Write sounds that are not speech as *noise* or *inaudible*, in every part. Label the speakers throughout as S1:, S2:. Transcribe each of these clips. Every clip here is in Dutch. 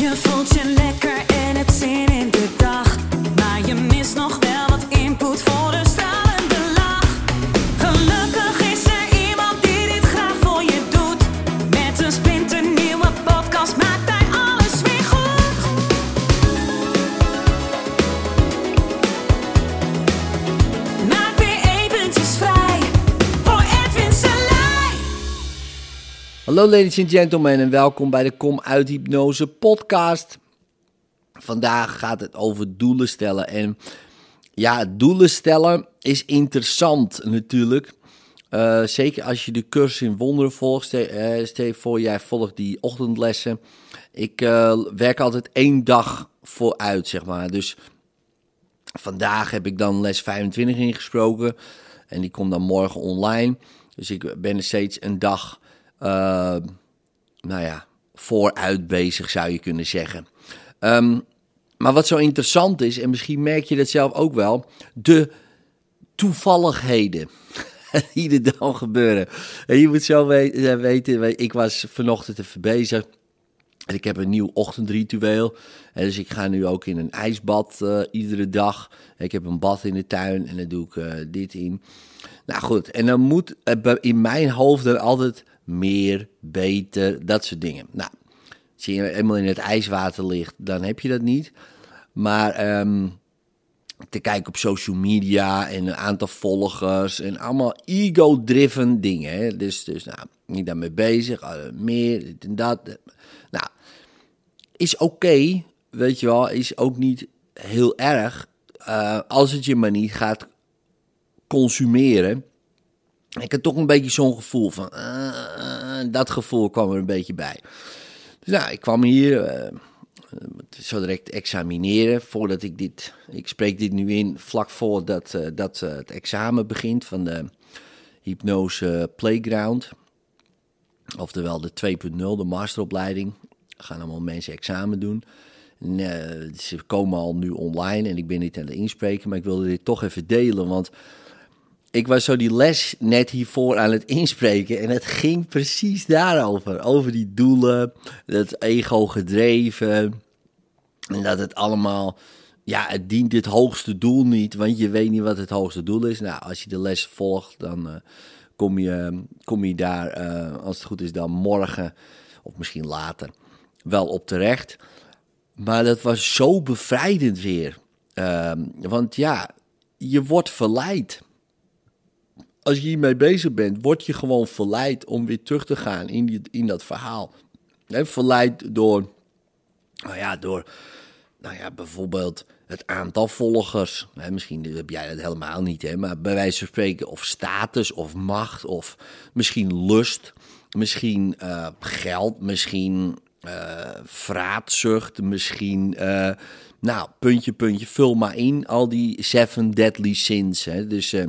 S1: Je voelt
S2: Hallo ladies and gentlemen en welkom bij de Kom uit Hypnose podcast. Vandaag gaat het over doelen stellen en ja, doelen stellen is interessant natuurlijk. Eh, zeker als je de cursus in wonderen volgt. Eh, stel voor, jij volgt die ochtendlessen. Ik eh, werk altijd één dag vooruit, zeg maar. Dus vandaag heb ik dan les 25 ingesproken. En die komt dan morgen online. Dus ik ben er steeds een dag, nou ja, vooruit bezig, zou je kunnen zeggen. Ehm, maar wat zo interessant is, en misschien merk je dat zelf ook wel, de toevalligheden *laughs* die er dan gebeuren. En je moet zo eh, weten, ik was vanochtend even bezig. En ik heb een nieuw ochtendritueel. En dus ik ga nu ook in een ijsbad eh, iedere dag. Ik heb een bad in de tuin en daar doe ik eh, dit in. Nou goed, en dan moet in mijn hoofd dan altijd meer, beter, dat soort dingen. Nou, als je eenmaal in het ijswater ligt, dan heb je dat niet. Maar ehm, te kijken op social media en een aantal volgers en allemaal ego-driven dingen. Hè? Dus, dus nou, niet daarmee bezig, eh, meer, dit en dat. Nou, is oké, weet je wel, is ook niet heel erg eh, als het je maar niet gaat consumeren. Ik had toch een beetje zo'n gevoel van, eh, dat gevoel kwam er een beetje bij. Dus nou, ik kwam hier eh, zo direct examineren voordat ik dit, ik spreek dit nu in vlak voordat eh, dat, eh, het examen begint van de hypnose playground. Oftewel de 2.0, de masteropleiding. Er gaan allemaal mensen examen doen. En, eh, ze komen al nu online en ik ben niet aan het inspreken, maar ik wilde dit toch even delen, want ik was zo die les net hiervoor aan het inspreken en het ging precies daarover. Over die doelen, dat ego gedreven en dat het allemaal, ja, het dient het hoogste doel niet, want je weet niet wat het hoogste doel is. Nou, als je de les volgt, dan eh, kom, je, kom je daar, eh, als het goed is, dan morgen of misschien later wel op terecht. Maar dat was zo bevrijdend weer. Ehm, want ja, je wordt verleid. Als je hiermee bezig bent, word je gewoon verleid om weer terug te gaan in, die, in dat verhaal. Hè, verleid door, nou ja, door, nou ja, bijvoorbeeld het aantal volgers. Misschien heb jij dat helemaal niet, hè, maar bij wijze van spreken, of status, of macht, of misschien lust, misschien eh, geld, misschien eh vraatzucht, misschien, eh, nou, puntje, puntje, vul maar in, al die seven deadly sins. Hè, dus... eh,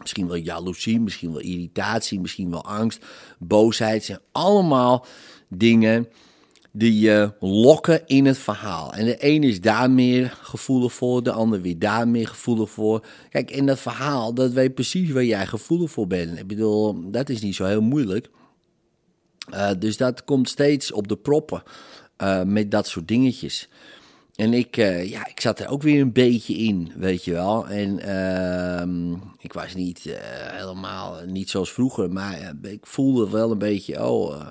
S2: Misschien wel jaloezie, misschien wel irritatie, misschien wel angst, boosheid. zijn allemaal dingen die je lokken in het verhaal. En de een is daar meer gevoelig voor, de ander weer daar meer gevoelig voor. Kijk, in dat verhaal, dat weet precies waar jij gevoelig voor bent. Ik bedoel, dat is niet zo heel moeilijk. Uh, dus dat komt steeds op de proppen uh, met dat soort dingetjes. En ik, uh, ja, ik zat er ook weer een beetje in, weet je wel. En uh, ik was niet uh, helemaal, niet zoals vroeger, maar ik voelde wel een beetje, oh,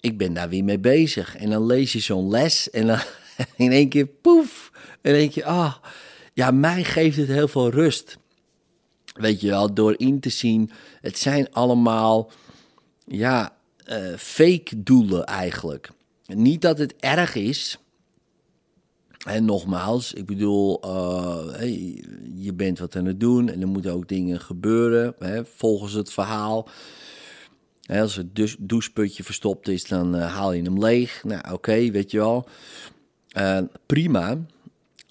S2: ik ben daar weer mee bezig. En dan lees je zo'n les en dan *laughs* in één keer, poef, en denk je, ah, oh, ja, mij geeft het heel veel rust. Weet je wel, door in te zien, het zijn allemaal, ja, fake doelen eigenlijk. Niet dat het erg is. En nogmaals, ik bedoel, hey, je bent wat aan het doen en er moeten ook dingen gebeuren hè, volgens het verhaal. Als het dus doucheputje verstopt is, dan uh, haal je hem leeg. Nou, oké, weet je wel. Uh, prima.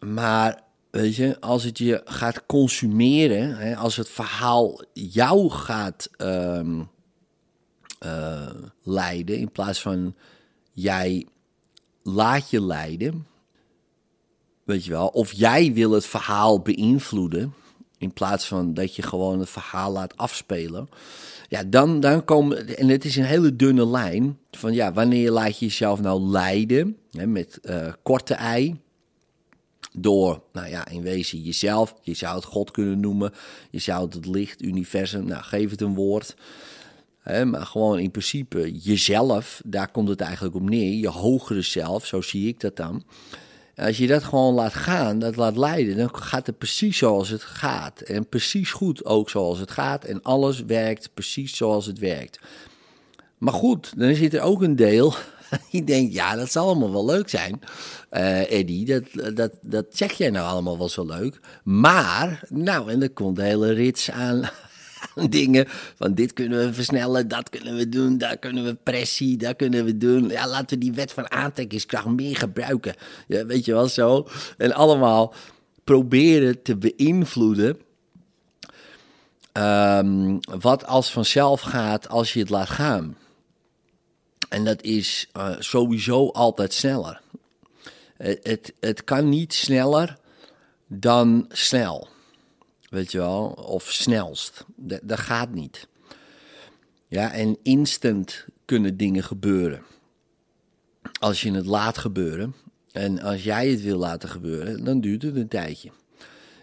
S2: Maar weet je, als het je gaat consumeren, hè, als het verhaal jou gaat um, leiden in plaats van jij laat je leiden. Weet je wel, of jij wil het verhaal beïnvloeden. In plaats van dat je gewoon het verhaal laat afspelen. Ja, dan, dan komen. En het is een hele dunne lijn. Van ja, wanneer laat je jezelf nou leiden? hè, met eh, korte ei. Door, nou ja, in wezen jezelf. Je zou het God kunnen noemen. Je zou het het licht, universum, nou geef het een woord. Hè, maar gewoon in principe jezelf, daar komt het eigenlijk op neer. Je hogere zelf, zo zie ik dat dan. Als je dat gewoon laat gaan, dat laat leiden, dan gaat het precies zoals het gaat. En precies goed ook zoals het gaat. En alles werkt precies zoals het werkt. Maar goed, dan zit er ook een deel *laughs* die denkt, ja, dat zal allemaal wel leuk zijn. Eh Eddie, dat, dat, dat zeg jij nou allemaal wel zo leuk. Maar, nou, en er komt de hele rits aan *laughs* dingen. Van dit kunnen we versnellen, dat kunnen we doen, daar kunnen we pressie, dat kunnen we doen. Ja, laten we die wet van aantrekkingskracht meer gebruiken. Ja, weet je wel, zo. En allemaal proberen te beïnvloeden Ehm, wat als vanzelf gaat als je het laat gaan. En dat is eh, sowieso altijd sneller. Het, het, het kan niet sneller dan snel. Weet je wel? Of snelst. Dat, dat gaat niet. Ja, en instant kunnen dingen gebeuren. Als je het laat gebeuren. En als jij het wil laten gebeuren, dan duurt het een tijdje.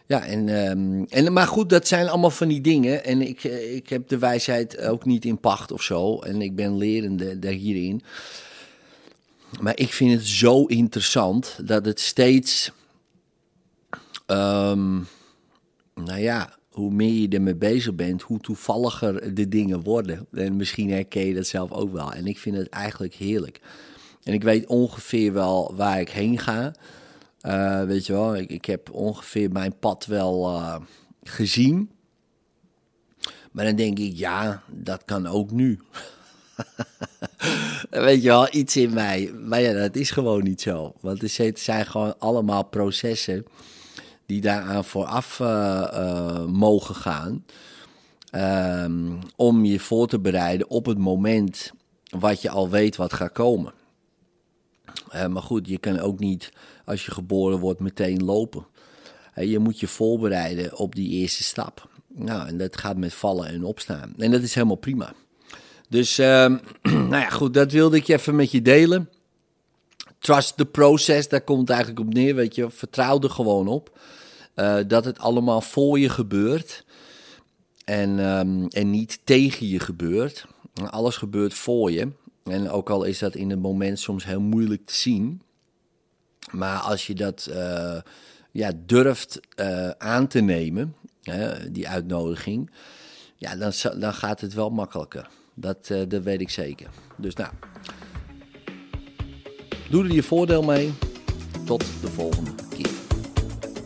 S2: Ja, en, ehm, en, maar goed, dat zijn allemaal van die dingen. En ik, eh, ik heb de wijsheid ook niet in pacht of zo. En ik ben lerende daar hierin. Maar ik vind het zo interessant dat het steeds. ehm, nou ja, hoe meer je ermee bezig bent, hoe toevalliger de dingen worden. En misschien herken je dat zelf ook wel. En ik vind het eigenlijk heerlijk. En ik weet ongeveer wel waar ik heen ga. Eh, weet je wel, ik, ik heb ongeveer mijn pad wel eh, gezien. Maar dan denk ik, ja, dat kan ook nu. *laughs* weet je wel, iets in mij. Maar ja, dat is gewoon niet zo. Want het zijn gewoon allemaal processen die daaraan vooraf uh, mogen gaan. Um, om je voor te bereiden op het moment wat je al weet wat gaat komen. Uh, maar goed, je kan ook niet als je geboren wordt meteen lopen. Je moet je voorbereiden op die eerste stap. Nou, en dat gaat met vallen en opstaan. En dat is helemaal prima. Dus, uh, *clears throat* nou ja, goed, dat wilde ik even met je delen. Trust the process, daar komt het eigenlijk op neer, weet je. Vertrouw er gewoon op uh, dat het allemaal voor je gebeurt. En, um, en niet tegen je gebeurt. Alles gebeurt voor je. En ook al is dat in het moment soms heel moeilijk te zien. Maar als je dat uh, ja, durft uh, aan te nemen, die uitnodiging, ja, dan, dan gaat het wel makkelijker. Dat, dat weet ik zeker. Dus nou, doe er je voordeel mee. Tot de volgende.